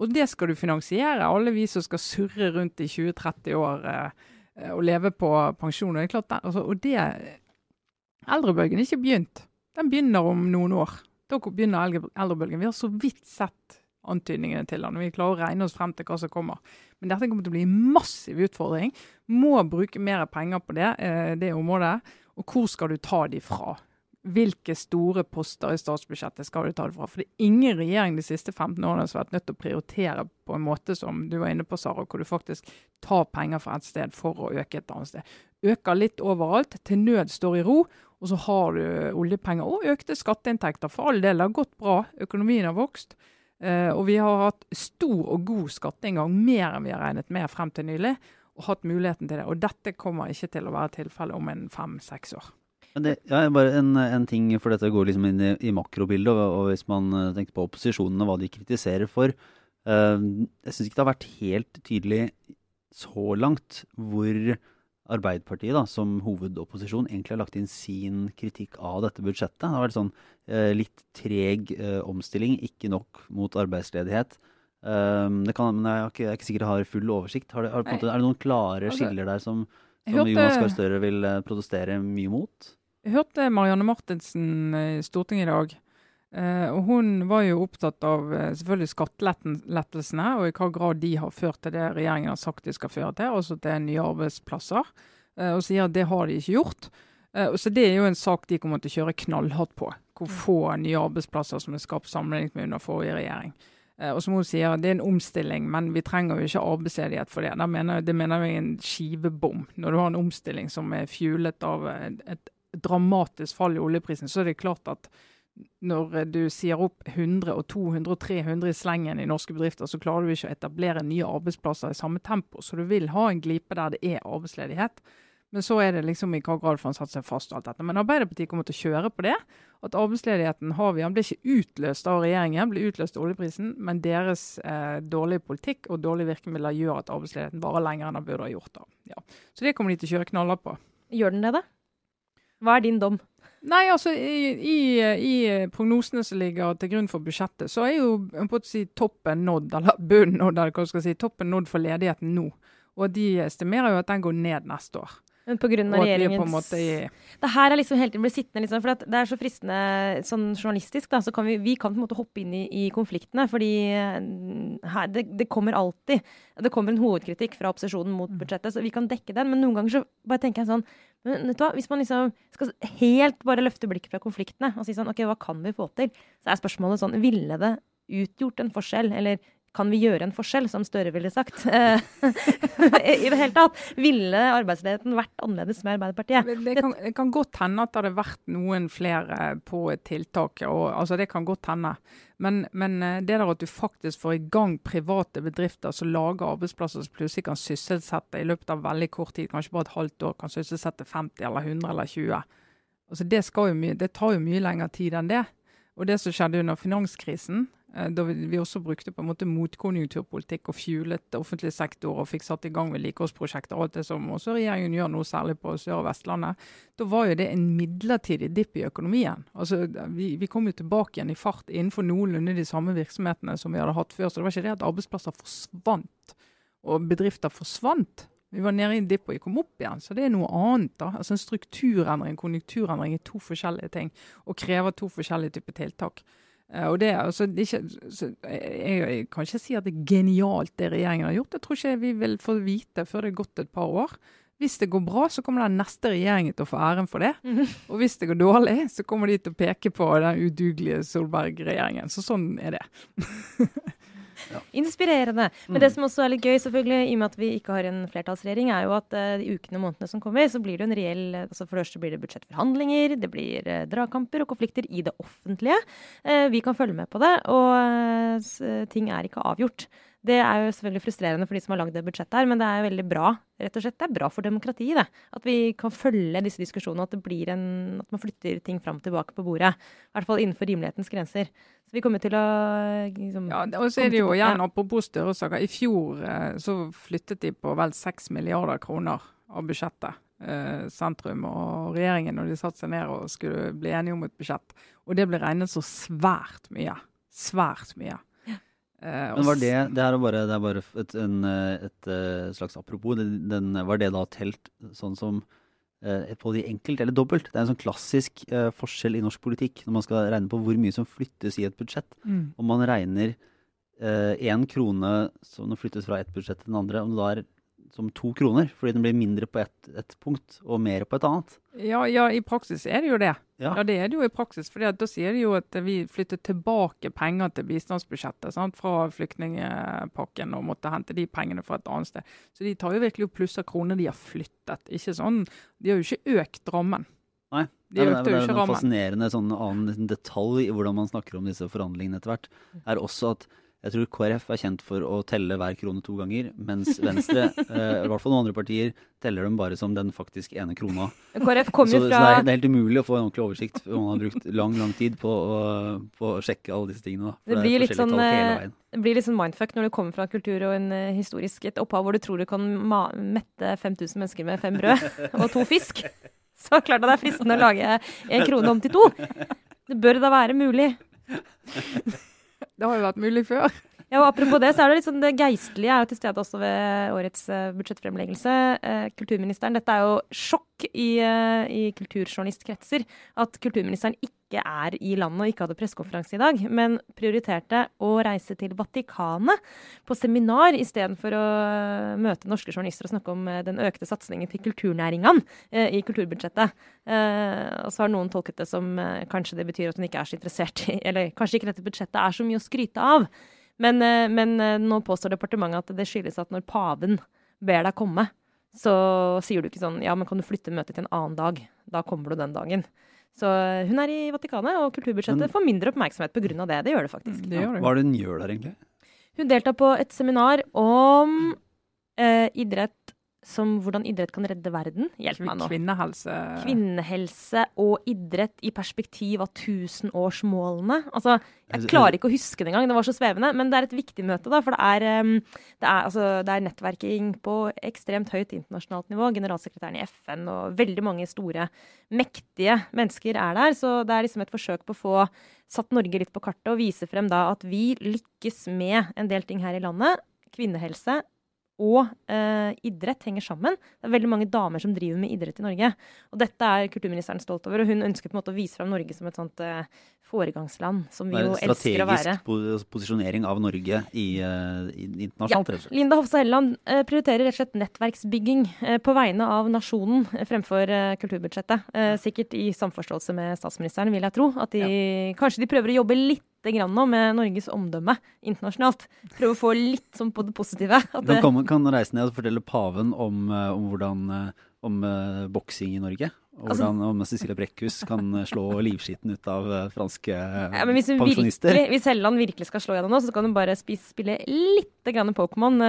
Og det skal du finansiere, alle vi som skal surre rundt i 20-30 år uh, og leve på pensjon. Og det er altså, og det Eldrebølgen er ikke begynt. Den begynner om noen år. Da begynner eldrebølgen. Vi har så vidt sett antydningene til den. Vi klarer å regne oss frem til hva som kommer. Men dette kommer til å bli en massiv utfordring. Må bruke mer penger på det, eh, det området. Og hvor skal du ta de fra? Hvilke store poster i statsbudsjettet skal du ta det fra? For det er ingen regjering de siste 15 årene som har vært nødt til å prioritere på en måte som du var inne på, Sara, hvor du faktisk tar penger fra et sted for å øke et annet sted. Øker litt overalt, til nød står i ro. Og så har du oljepenger og økte skatteinntekter. For all del, det har gått bra. Økonomien har vokst. Uh, og vi har hatt stor og god skatteinngang, mer enn vi har regnet med frem til nylig. Og hatt muligheten til det. Og dette kommer ikke til å være tilfellet om en fem-seks år. Det, ja, bare en, en, ting, for dette går liksom inn i, i makrobildet. Og, og, hvis man uh, tenker på opposisjonen og hva de kritiserer for uh, Jeg syns ikke det har vært helt tydelig så langt hvor Arbeiderpartiet da, som hovedopposisjon egentlig har lagt inn sin kritikk av dette budsjettet. Det har vært sånn eh, litt treg omstilling, ikke nok mot arbeidsledighet. det kan, men jeg er, ikke, jeg er ikke sikker jeg har full oversikt. Har det, har, måte, er det noen klare altså, skiller der som, som Jonas Gahr Støre vil protestere mye mot? Jeg hørte Marianne Martinsen i Stortinget i dag. Eh, og Hun var jo opptatt av uh, selvfølgelig skattelettelsene, og i hva grad de har ført til det regjeringen har sagt de skal føre til, altså til nye arbeidsplasser. Uh, og sier at det har de ikke gjort. Så Det er jo en sak de kommer til å kjøre knallhardt på. Hvor få nye arbeidsplasser som er skapt sammenlignet med under forrige regjering. Og som hun sier, det er en omstilling, men vi trenger jo ikke arbeidsledighet for det. Det mener, det mener jeg er en skivebom. Når du har en omstilling som er fjulet av et, et dramatisk fall i oljeprisen, så er det klart at når du sier opp 100 og 200 og 300 i slengen i norske bedrifter, så klarer du ikke å etablere nye arbeidsplasser i samme tempo. Så du vil ha en glipe der det er arbeidsledighet. Men så er det liksom i hva grad får han satt seg fast og alt dette. Men Arbeiderpartiet kommer til å kjøre på det. At arbeidsledigheten har vi. Han ble ikke utløst av regjeringen, ble utløst av oljeprisen. Men deres eh, dårlige politikk og dårlige virkemidler gjør at arbeidsledigheten varer lenger enn den burde ha gjort. da. Ja. Så det kommer de til å kjøre knaller på. Gjør den det, da? Hva er din dom? Nei, altså i, i, i, prognosene som ligger til grunn for budsjettet, så er jo på å si, toppen nådd, eller *laughs* bunnen nådd, eller hva skal si, toppen nådd for ledigheten nå. Og de estimerer jo at den går ned neste år. Men av regjeringens Det her er liksom hele tiden blir sittende liksom, for det er så fristende sånn journalistisk, da, så kan vi, vi kan på en måte hoppe inn i, i konfliktene. Fordi eh, her, det, det, kommer alltid Det kommer en hovedkritikk fra opposisjonen mot mm. budsjettet, så vi kan dekke den. Men noen ganger så bare tenker jeg sånn men vet du hva, Hvis man liksom skal helt bare løfte blikket fra konfliktene og si sånn OK, hva kan vi få til? Så er spørsmålet sånn Ville det utgjort en forskjell, eller kan vi gjøre en forskjell, som Støre ville sagt? *laughs* *laughs* I det hele tatt. Ville arbeidsledigheten vært annerledes med Arbeiderpartiet? Det kan, det kan godt hende at det hadde vært noen flere på et tiltak. Og, altså det kan godt hende. Men, men, eh, det der at du faktisk får i gang private bedrifter som lager arbeidsplasser som plutselig kan sysselsette i løpet av veldig kort tid, kanskje bare et halvt år, kan sysselsette 50 eller 100 eller 20. Altså det, mye, det tar jo mye lengre tid enn det. Og det som skjedde under finanskrisen, Eh, da vi også brukte på en måte motkonjunkturpolitikk og fjulet offentlig sektor og fikk satt i gang vedlikeholdsprosjekter og alt det som også regjeringen gjør nå, særlig på Sør- og Vestlandet, da var jo det en midlertidig dipp i økonomien. Altså, vi, vi, kom jo tilbake igjen i fart innenfor noenlunde de samme virksomhetene som vi hadde hatt før. Så det var ikke det at arbeidsplasser forsvant og bedrifter forsvant. Vi var nede i en dipp og vi kom opp igjen, så det er noe annet. da. Altså En strukturendring, konjunkturendring er to forskjellige ting og krever to forskjellige typer tiltak. Eh, og det, altså, det ikke, jeg, jeg, kan ikke si at det er genialt det regjeringen har gjort. Det tror ikke vi vil få vite før det er gått et par år. Hvis det går bra, så kommer den neste regjeringen til å få æren for det. Mm -hmm. Og hvis det går dårlig, så kommer de til å peke på den udugelige Solberg-regjeringen. Så sånn er det. *laughs* Ja. Inspirerende. Men mm. det som også er litt gøy, selvfølgelig, i og med at vi ikke har en flertallsregjering, er jo at uh, de ukene og månedene som kommer, så blir det en reell altså For det første blir det budsjettforhandlinger, det blir uh, dragkamper og konflikter i det offentlige. Uh, vi kan følge med på det, og ting er ikke avgjort. Det er jo selvfølgelig frustrerende for de som har lagd det budsjettet her, men det er veldig bra. Rett og slett, Det er bra for demokratiet det. At vi kan følge disse diskusjonene, at, det blir en, at man flytter ting fram og tilbake på bordet. I hvert fall innenfor rimelighetens grenser. Så vi kommer til å liksom, Ja, og så er det jo igjen, apropos størresaker, I fjor eh, så flyttet de på vel 6 milliarder kroner av budsjettet. eh, sentrum og regjeringen når de satte seg ned og skulle bli enige om et budsjett. Og det ble regnet så svært mye. Svært mye. Eh, Men var det Det er bare, det er bare et, en, et, et slags apropos. Den, den, var det da telt sånn som eh, på de enkelt eller dobbelt? Det er en sånn klassisk eh, forskjell i norsk politikk når man skal regne på hvor mye som flyttes i et budsjett. Mm. Om man regner én eh, krone som flyttes fra ett budsjett til den andre, om det da er som to kroner, fordi den blir mindre på ett et punkt og mer på et annet. Ja, ja, i praksis er det jo det. Ja, ja det er det jo i praksis. For da sier de jo at vi flytter tilbake penger til bistandsbudsjettet sant? fra flyktningpakken og måtte hente de pengene fra et annet sted. Så de tar jo virkelig pluss av kroner de har flyttet. Ikke sånn, De har jo ikke økt rammen. Nei, de det, det, det er en fascinerende sånn annen detalj i hvordan man snakker om disse forhandlingene etter hvert, er også at jeg tror KrF er kjent for å telle hver krone to ganger, mens Venstre, *laughs* eh, i hvert fall noen andre partier, teller dem bare som den faktisk ene krona. KrF kom jo fra... Så, det, er, det, er, helt umulig å få en ordentlig oversikt. Man har brukt lang lang tid på å, på å sjekke alle disse tingene. Da, det, blir litt sånn, eh, det blir litt sånn mindfuck når du kommer fra kultur og en uh, historisk et opphav hvor du tror du kan mette 5000 mennesker med fem brød *laughs* og to fisk. Så klart det er fristende å lage en krone om til to. Det bør da være mulig. Det har jo vært mulig før. Ja, og Apropos det, så er det litt sånn det geistlige er jo til stede også ved årets uh, budsjettfremleggelse. Uh, kulturministeren, Dette er jo sjokk i, uh, i kulturjournalistkretser at kulturministeren ikke er i landet og ikke hadde pressekonferanse i dag, men prioriterte å reise til Vatikanet på seminar istedenfor å møte norske journalister og snakke om den økte satsingen til kulturnæringene i kulturbudsjettet. og så har noen tolket det som kanskje det betyr at hun ikke er så interessert i Eller kanskje ikke dette budsjettet er så mye å skryte av. Men, eh, men, eh, nå påstår departementet at det skyldes at når paven ber deg komme, så sier du ikke sånn ja, men kan du flytte møtet til en annen dag? Da kommer du den dagen. Så eh, hun er i Vatikanet, og kulturbudsjettet men, får mindre oppmerksomhet pga. det. Det gjør det faktisk. Det gjør det. Hva er det hun gjør der, egentlig? Hun deltar på et seminar om eh, idrett som hvordan idrett kan redde verden. Hjelp meg nå. Kvinnehelse. Kvinnehelse og idrett i perspektiv av tusenårsmålene. Altså, jeg klarer ikke å huske det engang, det var så svevende. Men det er et viktig møte, da. For det er, det er, altså, det er nettverking på ekstremt høyt internasjonalt nivå. Generalsekretæren i FN og veldig mange store, mektige mennesker er der. Så det er liksom et forsøk på å få satt Norge litt på kartet og vise frem da at vi lykkes med en del ting her i landet. Kvinnehelse, og eh, idrett henger sammen. Det er veldig mange damer som driver med idrett i Norge. Og dette er kulturministeren stolt over, og hun ønsker på en måte å vise fram Norge som et sånt eh, foregangsland, som vi jo elsker å være. Strategisk posisjonering av Norge i, i internasjonalt? Ja. Linda Hofstad Helleland uh, prioriterer rett og slett nettverksbygging uh, på vegne av nasjonen fremfor kulturbudsjettet. sikkert i samforståelse med statsministeren, vil jeg tro. At de, ja. kanskje de prøver å jobbe litt grann nå med Norges omdømme internasjonalt. Prøve å få litt sånn på det positive. At kan, komme, kan reise ned og fortelle paven om, eh, om hvordan eh, om boksing i Norge? Altså, hvordan om Cecilia Brekkhus kan slå livskiten ut av uh, franske uh, ja, hvis pensjonister? Virkelig, hvis Helleland virkelig skal slå gjennom nå, så kan hun bare spille litt Pokémon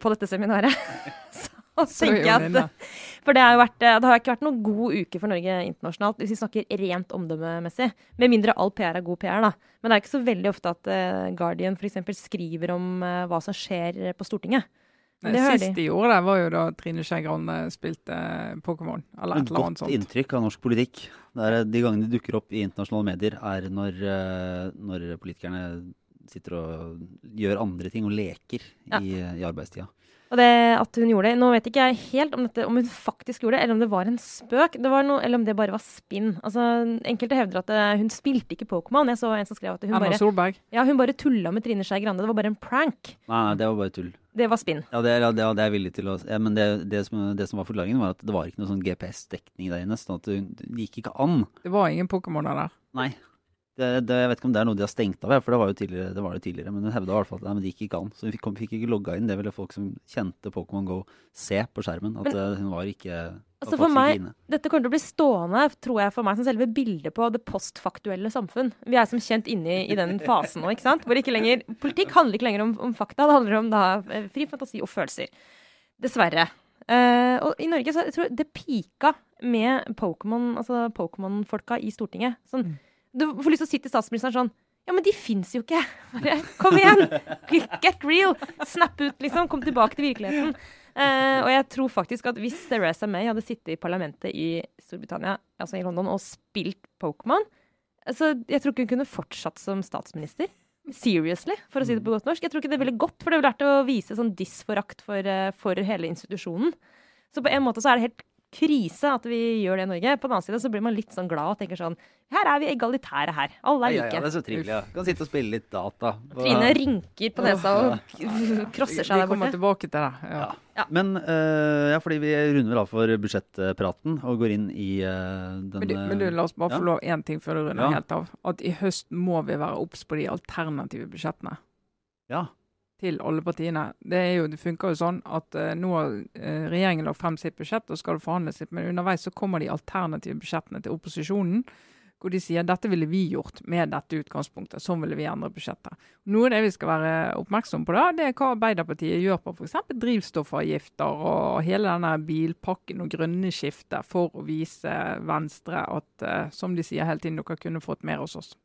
på dette seminaret. *laughs* så tenker jeg at For det har vært, det har ikke vært noen god uke for Norge internasjonalt, hvis vi snakker rent omdømmemessig. Med mindre all PR er god PR, da. Men det er ikke så veldig ofte at uh, Guardian f.eks. skriver om uh, hva som skjer på Stortinget. Det, det siste de gjorde, det var jo da Trine Skei Grande spilte Pokémon. eller et eller annet sånt. Godt inntrykk av norsk politikk. Der, de gangene de dukker opp i internasjonale medier, er når, når politikerne sitter og gjør andre ting og leker ja. i, i arbeidstida. Og det at hun gjorde det Nå vet ikke jeg helt om, dette, om hun faktisk gjorde det, eller om det var en spøk. Noe, eller om det bare var spinn. Altså, enkelte hevder at det, eh, hun spilte ikke Pokémon. Jeg så en som skrev at hun Anna bare, Solberg. Ja, hun bare tulla med Trine Skei Grande. Det var bare en prank. Nei, nei, det var bare tull. Det var spinn. Ja, det, ja, det, det er jeg villig til å ja, Men det, det, som, det, som, var forklaringen, var at det var ikke noe sånn GPS-dekning der inne. sånn at det gikk ikke an. Det var ingen Pokémoner der? Nei. Det, det, jeg vet ikke om det er noe de har stengt av, for det var, jo det var det tidligere. Men hun hevda i hvert fall at nei, men det gikk ikke an. Så hun fikk, fikk ikke logga inn. Det ville folk som kjente Pokémon GO se på skjermen. At men, eh, hun var ikke altså for meg, Dette kommer til å bli stående tror jeg, for meg som selve bildet på det postfaktuelle samfunn. Vi er som kjent inne i, i den fasen nå. ikke sant? Hvor ikke lenger, Politikk handler ikke lenger om, om fakta, det handler om da, eh, fri fantasi og følelser. Dessverre. Uh, og i Norge så jeg tror det pika med Pokémon, altså Pokémon-folka i Stortinget. sånn mm du får lyst til å si til statsministeren sånn Ja, men de fins jo ikke! *laughs* Bare, kom igjen! Get real! Snap ut, liksom. Kom tilbake til virkeligheten. Uh, og jeg tror faktisk at hvis Theresa May hadde sittet i parlamentet i Storbritannia, altså i London, og spilt Pokémon, så jeg tror ikke hun kunne fortsatt som statsminister. Seriously, for å si det på godt norsk. Jeg tror ikke det ville gått, for det ville vært å vise sånn disforakt for, eh, for hele institusjonen. Så på en måte så er det helt krise at vi gjør det i Norge. På den annen side så blir man litt sånn glad og tenker sånn Her er vi egalitære her. Alle er Ja, like. ja, det er så trivelig. Ja. Kan sitte og spille litt data. Og- Trine rynker på nesa og *laughs* krosser seg der vi der kommer tilbake til det. Ja. Ja. Men uh, ja, fordi vi runder vel av for budsjettpraten og går inn i uh, den Men du, men du, la oss bare ja. få lov én ting før du runder Ja. helt av. At i høst må vi være obs på de alternative budsjettene Ja. Til alle partiene. Det, jo, det funker jo sånn at uh, nå har uh, regjeringen lagt frem sitt budsjett og skal forhandles litt, men underveis så kommer de alternative budsjettene til opposisjonen. Hvor de sier dette ville vi gjort med dette utgangspunktet. Sånn ville vi endre budsjettet. Noe av det vi skal være oppmerksom på, da, det er hva Arbeiderpartiet gjør på f.eks. drivstoffavgifter og hele denne bilpakken og grønne skiftet for å vise Venstre at, eh, som de sier hele tiden, dere kunne fått mer hos oss.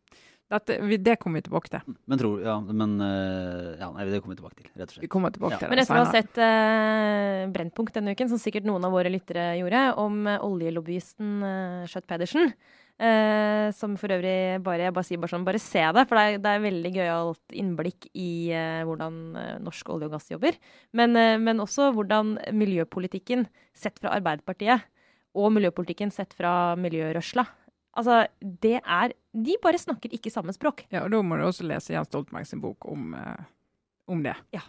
Dette, det kommer vi tilbake til. Men tror Ja, men eh, Ja, nei, det kommer vi tilbake til, rett og slett. Vi kommer tilbake Ja. til Men etter å ha sett uh, Brennpunkt denne uken, som sikkert noen av våre lyttere gjorde, om eh, oljelobbyisten uh, Schjøtt Pedersen, uh, som for øvrig bare Jeg bare sier bare sånn, bare se det, for det er, det er veldig gøyalt innblikk i uh, hvordan eh, norsk olje og gass jobber. Men, eh, men også hvordan miljøpolitikken sett fra Arbeiderpartiet, og miljøpolitikken sett fra miljørørsla Altså, det er De bare snakker ikke samme språk. Ja, og Da må du også lese Jens Stoltenberg sin bok om, eh, om det. Ja.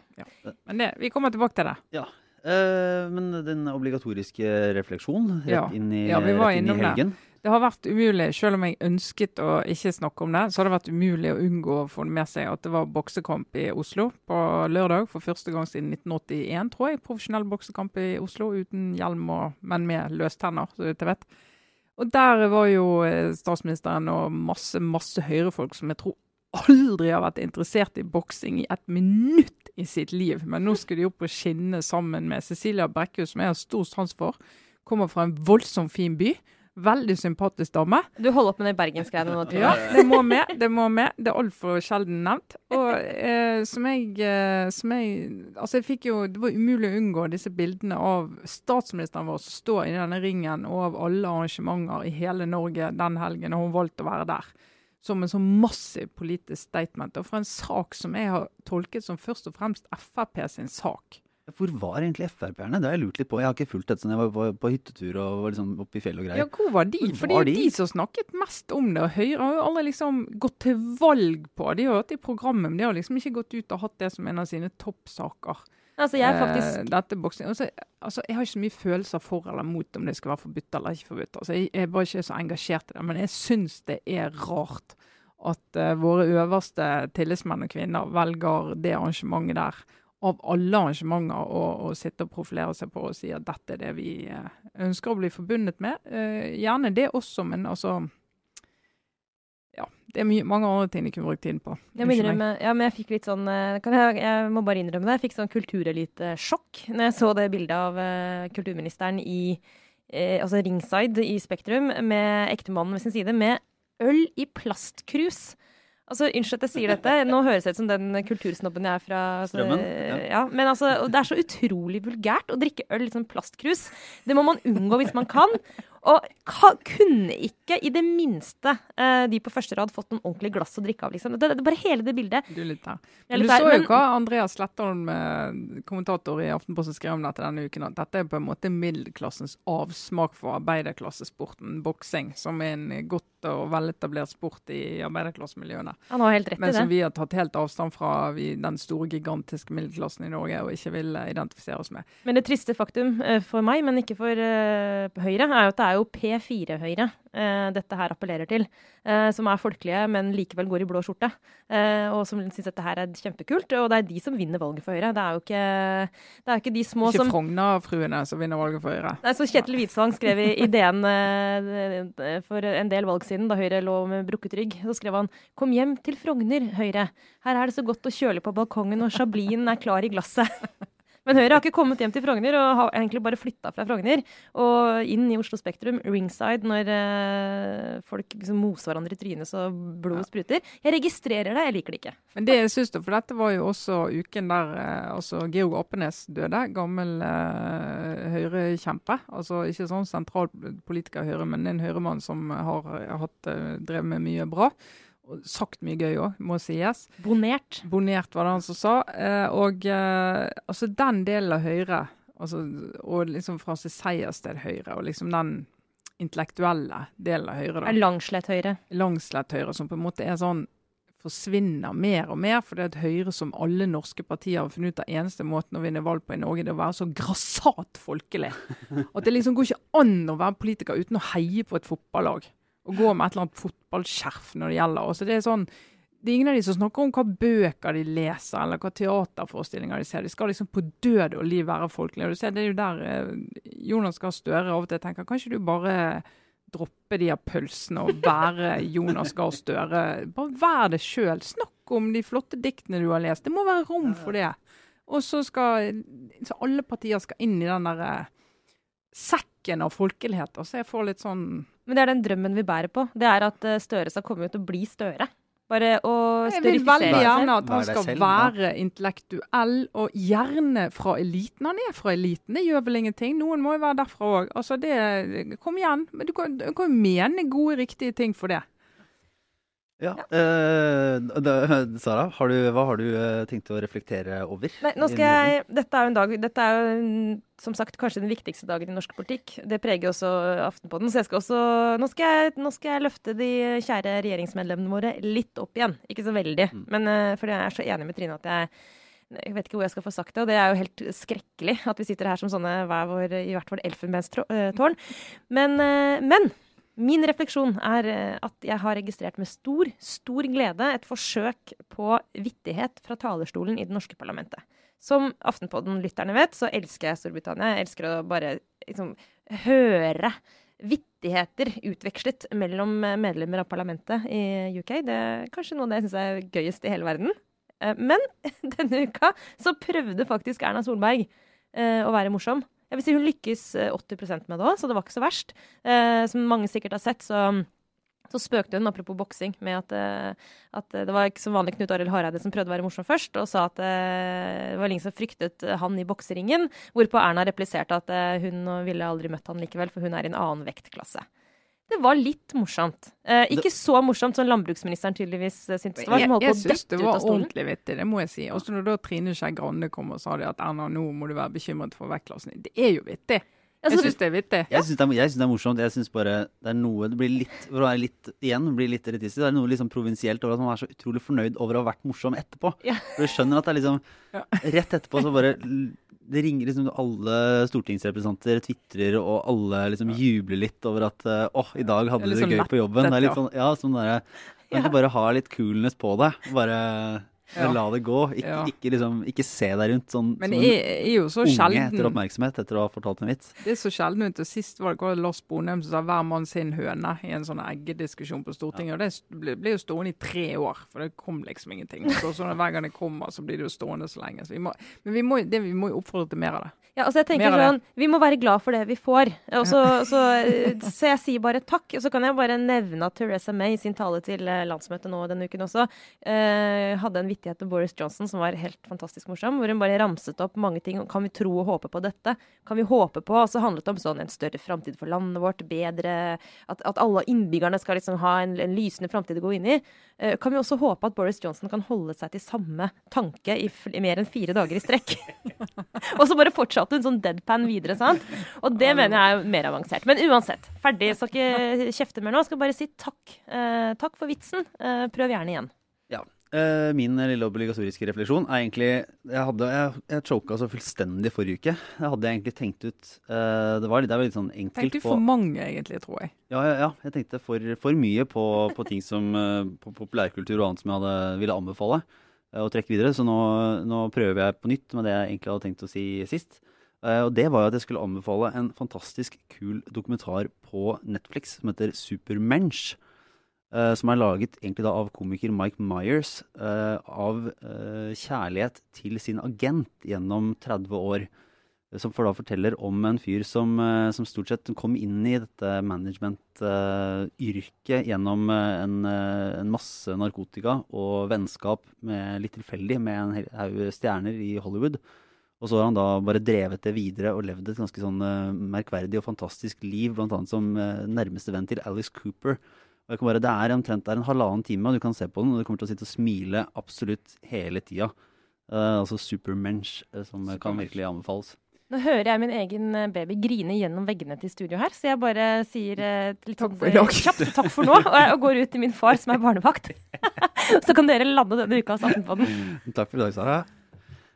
Men det, vi kommer tilbake til det. Ja. Eh, men den obligatoriske refleksjonen rett Ja. inn i, Ja, vi var rett inn i innom det. helgen. Det har vært umulig, selv om jeg ønsket å ikke snakke om det, så har det vært umulig å unngå å få det med seg at det var boksekamp i Oslo på lørdag for første gang siden 1981, tror jeg. Profesjonell boksekamp i Oslo uten hjelm, og, men med løstenner, så vidt jeg vet. Og der var jo eh, statsministeren og masse, masse høyrefolk som jeg tror aldri har vært interessert i boksing i et minutt i sitt liv. Men nå skulle de opp på skinnene sammen med Cecilia Brekkhus, som jeg har stor sans for. Kommer fra en voldsomt fin by. Veldig sympatisk dame. Du holder opp med de bergensgreiene nå, tror Ja, det må med. Det må med. Det er altfor sjelden nevnt. Og eh, som jeg, eh, som jeg Altså, jeg fikk jo Det var umulig å unngå disse bildene av statsministeren vår som står i denne ringen, og av alle arrangementer i hele Norge den helgen, og hun valgte å være der. Som en sånn massiv politisk statement. Og for en sak som jeg har tolket som først og fremst Frp sin sak. Hvor var egentlig Frp-erne? Det har jeg lurt litt på. Jeg har ikke fulgt dette siden jeg var på, på hyttetur og var liksom oppe i fjellet og Ja, greier. hvor var de? Hvor For det er jo de? de som snakket mest om det. Og Høyre har jo aldri liksom gått til valg på De har hatt det i programmet, men de har liksom ikke gått ut og hatt det som en av sine toppsaker. Altså, jeg er faktisk Eh, dette. Altså, altså, jeg har ikke så mye følelser for eller mot om det skal være forbudt eller ikke forbudt. Altså, jeg er bare ikke så engasjert i det. Men jeg syns det er rart at uh, våre øverste tillitsmenn og -kvinner velger det arrangementet der av alle arrangementer å, å sitte og profilere seg på og si at dette er det vi eh, ønsker å bli forbundet med. Eh, gjerne det også, men altså Ja. Det er mye, mange andre ting de kunne brukt tiden på. Jeg, må innrømme, ja, men jeg fikk litt sånn eh, kan jeg, jeg må bare innrømme det. Jeg fikk sånn kulturelitesjokk når jeg så det bildet av uh, kulturministeren i uh, altså ringside i Spektrum med ektemannen ved sin side med øl i plastkrus. Altså, Unnskyld at jeg sier dette, nå høres jeg ut som den kultursnobben jeg er fra Så, Strømmen, ja. ja. men altså, Det er så utrolig vulgært å drikke øl i sånn plastkrus. Det må man unngå hvis man kan. Og kunne ikke i det minste eh, de på første rad fått noen ordentlig glass å drikke av. liksom. Det, det, bare hele det bildet. Du er litt her. Er Men du litt der, så jo men- hva Andreas Slettholm, eh, kommentator i Aftenposten, skrev om dette denne uken. At dette er på en måte middelklassens avsmak for arbeiderklassesporten boksing, som er en godt og veletablert sport i arbeiderklassemiljøene. Han har helt rett i Men i som vi har tatt helt avstand fra, vi, den store, gigantiske middelklassen i Norge, og ikke vil eh, identifisere oss med. Men det triste faktum for meg, men ikke for Høyre, er jo at det er jo P4-Høyre eh, dette her appellerer til. eh, som er folkelige, men likevel går i blå skjorte. eh, og som syns dette her er kjempekult. Og det er de som vinner valget for Høyre. Det er jo ikke, det er ikke de små Ikke som Frogner-fruene som vinner valget for Høyre. Nei, så Kjetil Hvitsvang skrev i ideen for en del valg siden, da Høyre lå med brukket rygg. Så skrev han 'Kom hjem til Frogner, Høyre. Her er det så godt og kjølig på balkongen, og chablisen er klar i glasset'. *laughs* Men Høyre har ikke kommet hjem til Frogner og har egentlig bare flytta fra Frogner og inn i Oslo Spektrum, ringside, når eh, folk liksom moser hverandre i trynet så blodet spruter. Jeg registrerer det, jeg liker det ikke. Men det syns da, for dette var jo også uken der eh, altså Georg Apenes døde. Gammel eh, Høyre-kjempe. Altså ikke sånn sentralpolitiker i Høyre, men en Høyre-mann som har, hatt, eh, drevet med mye bra. Og sagt mye gøy òg, må sies. Bonert. Bonert var det han som sa. Eh, og eh, altså den delen av Høyre, altså, og liksom fra sitt seiersted Høyre, og liksom den intellektuelle delen av Høyre. da. Langslett Høyre. Langslett Høyre, som på en måte er sånn forsvinner mer og mer, For det at Høyre, som alle norske partier, har funnet ut av eneste måten å vinne valg på i Norge, det er å være så grassat folkelig. At det liksom går ikke an å være politiker uten å heie på et fotballag og gå med et eller annet fotballskjerf når det gjelder. Også det er sånn, det er ingen av de som snakker om hva bøker de leser, eller hva teaterforestillinger de ser. De skal liksom på død og liv være folkelige. Og du ser, Det er jo der eh, Jonas Gahr Støre av og til tenker Kanskje du bare droppe de her pølsene og være Jonas Gahr Støre? Bare vær det sjøl. Snakk om de flotte diktene du har lest. Det må være rom for det. Og så skal så alle partier skal inn i den der eh, sekken av folkelighet. Så jeg får litt sånn Men det er den drømmen vi bærer på. Det er at eh, Støre skal komme ut og bli Støre. Bare å Jeg vil veldig gjerne at han skal selv, være intellektuell, og gjerne fra eliten. Han er fra eliten, det gjør vel ingenting. Noen må jo være derfra òg. Altså det, kom igjen. Men du kan, du kan jo mene gode, riktige ting for det. Ja. eh, da, *laughs* Sara, har du, hva har du eh, tenkt å reflektere over? Nei, nå skal jeg, dette er jo en dag, dette er jo som sagt kanskje den viktigste dagen i norsk politikk. Det preger også Aftenpodden. Så jeg skal også, nå, skal jeg, nå skal jeg løfte de kjære regjeringsmedlemmene våre litt opp igjen. Ikke så veldig, Mm. men eh, fordi jeg er så enig med Trine at jeg jeg vet ikke hvor jeg skal få sagt det, og det er jo helt skrekkelig at vi sitter her som sånne hver vår, i hvert fall elfenbenstårn. Men, eh, men min refleksjon er eh, at jeg har registrert med stor, stor glede et forsøk på vittighet fra talerstolen i det norske parlamentet. Som Aftenpodden-lytterne vet, så elsker jeg Storbritannia. Jeg elsker å bare liksom, høre vittigheter utvekslet mellom eh, medlemmer av parlamentet i UK. Det er kanskje noe av det jeg syns er gøyest i hele verden. Eh, Men *laughs* denne uka så prøvde faktisk Erna Solberg å være morsom. Jeg vil si hun lykkes eh, 80% med det òg, så det var ikke så verst. Eh, som mange sikkert har sett, så så spøkte hun, apropos boksing, med at, eh, at det var ikke som vanlig Knut Arild Hareide som prøvde å være morsom først, og sa at eh, det var ingen som fryktet han i bokseringen. Hvorpå Erna repliserte at eh, hun ville aldri møtt han likevel, for hun er i en annen vektklasse. Det var litt morsomt. Eh, ikke så morsomt som landbruksministeren tydeligvis eh, syntes det var. Som holdt jeg på å syns det dette ut var av stolen. ordentlig vittig, det må jeg si. Også når da Trine Skei Grande kom og sa det at Erna, nå må du være bekymret for vektklassen. Det er jo vittig. Altså, Jeg syns det er vittig. Jeg syns det, det er morsomt. Jeg synes bare det er noe Det blir litt For å være litt igjen, blir litt elitistisk. Det er noe liksom provinsielt over at man er så utrolig fornøyd over å ha vært morsom etterpå. Ja. For du skjønner at det er liksom Ja. Rett etterpå så bare Det ringer liksom alle stortingsrepresentanter tvitrer, og alle liksom jubler litt over at eh, åh, i dag hadde Det du det gøy på jobben. Det er litt sånn, ja, sånn derre Kan Ja. ikke bare ha litt coolness på deg. Bare Ja. la det gå. Ikke, Ja. ikke liksom Ikke se deg rundt sånn Men som en så unge sjelden etter oppmerksomhet etter å ha fortalt en vits. Det er så sjelden ut. og Sist var det Lars Bonheim som sa 'hver mann sin høne' i en sånn eggediskusjon på Stortinget. og Det ble, ble jo stående i tre år, for det kom liksom ingenting. Så, sånn hver gang det kommer, så blir det jo stående så lenge. Så vi må, men vi må, det, vi må jo oppfordre til mer av det. Ja, altså jeg tenker sånn, Vi må være glad for det vi får. Og så, så, eh, så jeg sier bare takk. Og så kan jeg bare nevne at Teresa May i sin tale til eh, landsmøtet nå denne uken også eh, hadde en vittighet med Boris Johnson som var helt fantastisk morsom. Hvor hun bare ramset opp mange ting. Kan vi tro og håpe på dette? Kan vi håpe på Og så handlet det om sånn en større framtid for landet vårt. Bedre At, at alle innbyggerne skal liksom ha en, en lysende framtid å gå inn i. Uh, kan vi også håpe at Boris Johnson kan holde seg til samme tanke i, i mer enn fire dager i strekk? *laughs* Og så bare fortsatte hun sånn deadpan videre, sant? Og det mener jeg er mer avansert. Men uansett, ferdig. Skal ikke kjefte mer nå. Skal bare si takk. Uh, takk for vitsen. Uh, prøv gjerne igjen. Eh, min lille obligatoriske refleksjon er egentlig Jeg, hadde, jeg, jeg choka så fullstendig forrige uke. Jeg hadde egentlig tenkt ut uh, Det var det var litt sånn enkelt Tenkte du for mange, egentlig, tror jeg. ja, ja, ja, jeg tenkte for, for mye på, på ting som eh, På populærkultur og annet som jeg hadde, ville anbefale uh, å trekke videre. Så nå, nå prøver jeg på nytt med det jeg egentlig hadde tenkt å si sist. Uh, og det var jo at jeg skulle anbefale en fantastisk kul dokumentar på Netflix som heter Supermensch. eh, som er laget egentlig da av komiker Mike Myers eh, av eh, kjærlighet til sin agent gjennom 30 år. eh, Som for da forteller om en fyr som, eh, som stort sett kom inn i dette management-yrket gjennom eh, en, eh, en masse narkotika og vennskap med litt tilfeldig med en haug stjerner i Hollywood. Og så har han da bare drevet det videre og levd et ganske sånn eh, merkverdig og fantastisk liv, annet som eh, nærmeste venn til Alice Cooper. Og jeg kan bare, Det er omtrent det er en halvannen time, og du kan se på den, og du kommer til å sitte og smile absolutt hele tida. Uh, altså Supermensch, som Supermensch. kan virkelig anbefales. Nå hører jeg min egen eh, baby grine gjennom veggene til studio her, så jeg bare sier eh, litt Takk sånn, eh, kjapt takk for nå, og, og går ut til min far som er barnevakt. *laughs* så kan dere lande denne ukas Aftenpodden. Takk for i dag, Sara.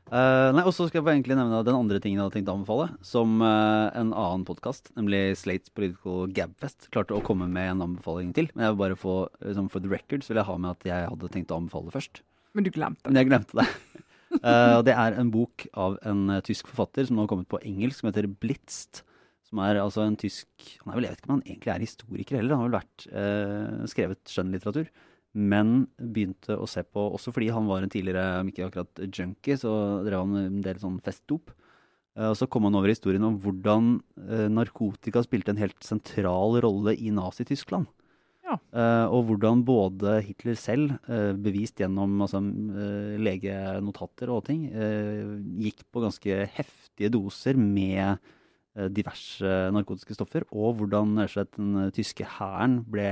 Eh, nei, og så skal jeg bare egentlig nevne den andre tingen jeg hadde tenkt å anbefale. Som uh, en annen podkast, nemlig Slates Political Gabfest, klarte å komme med en anbefaling til. Men jeg vil bare få, liksom, for the record så vil jeg ha med at jeg hadde tenkt å anbefale først. Men du glemte det. Men jeg glemte det. *laughs* uh, det er en bok av en tysk forfatter som nå har kommet på engelsk, som heter Blitzt. Som er altså en tysk han er vel, Jeg vet ikke om han egentlig er historiker heller, han har vel vært skrevet skjønnlitteratur. Men begynte å se på, også fordi han var en tidligere, om ikke akkurat junkie, så drev han en del sånn festdop. Eh, og så kom han over historien om hvordan eh, narkotika spilte en helt sentral rolle i Nazi-Tyskland. Ja. Eh, og hvordan både Hitler selv, bevist gjennom altså, legenotater og ting, gikk på ganske heftige doser med diverse narkotiske stoffer, og hvordan den tyske hæren ble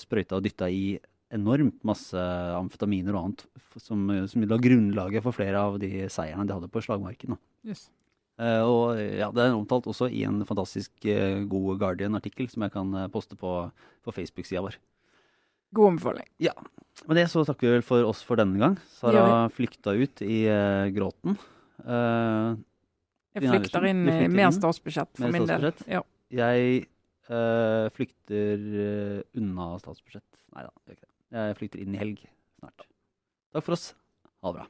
sprøyta og dytta i enormt masse amfetaminer og annet, som, som la grunnlaget for flere av de seierne de hadde på slagmarken. Yes. Uh, og ja, Det er omtalt også i en fantastisk uh, god Guardian-artikkel som jeg kan uh, poste på, på Facebook-sida vår. God anbefaling. Med det så takker vi vel for oss for denne gang. Sara flykta ut i eh, gråten. Eh, Jeg flykter inn i mer statsbudsjett for med min del. Ja. jeg Uh, flykter eh, unna statsbudsjett. Nei da, gjør ikke det. Jeg flykter inn i helg snart. Takk for oss. Ha det bra.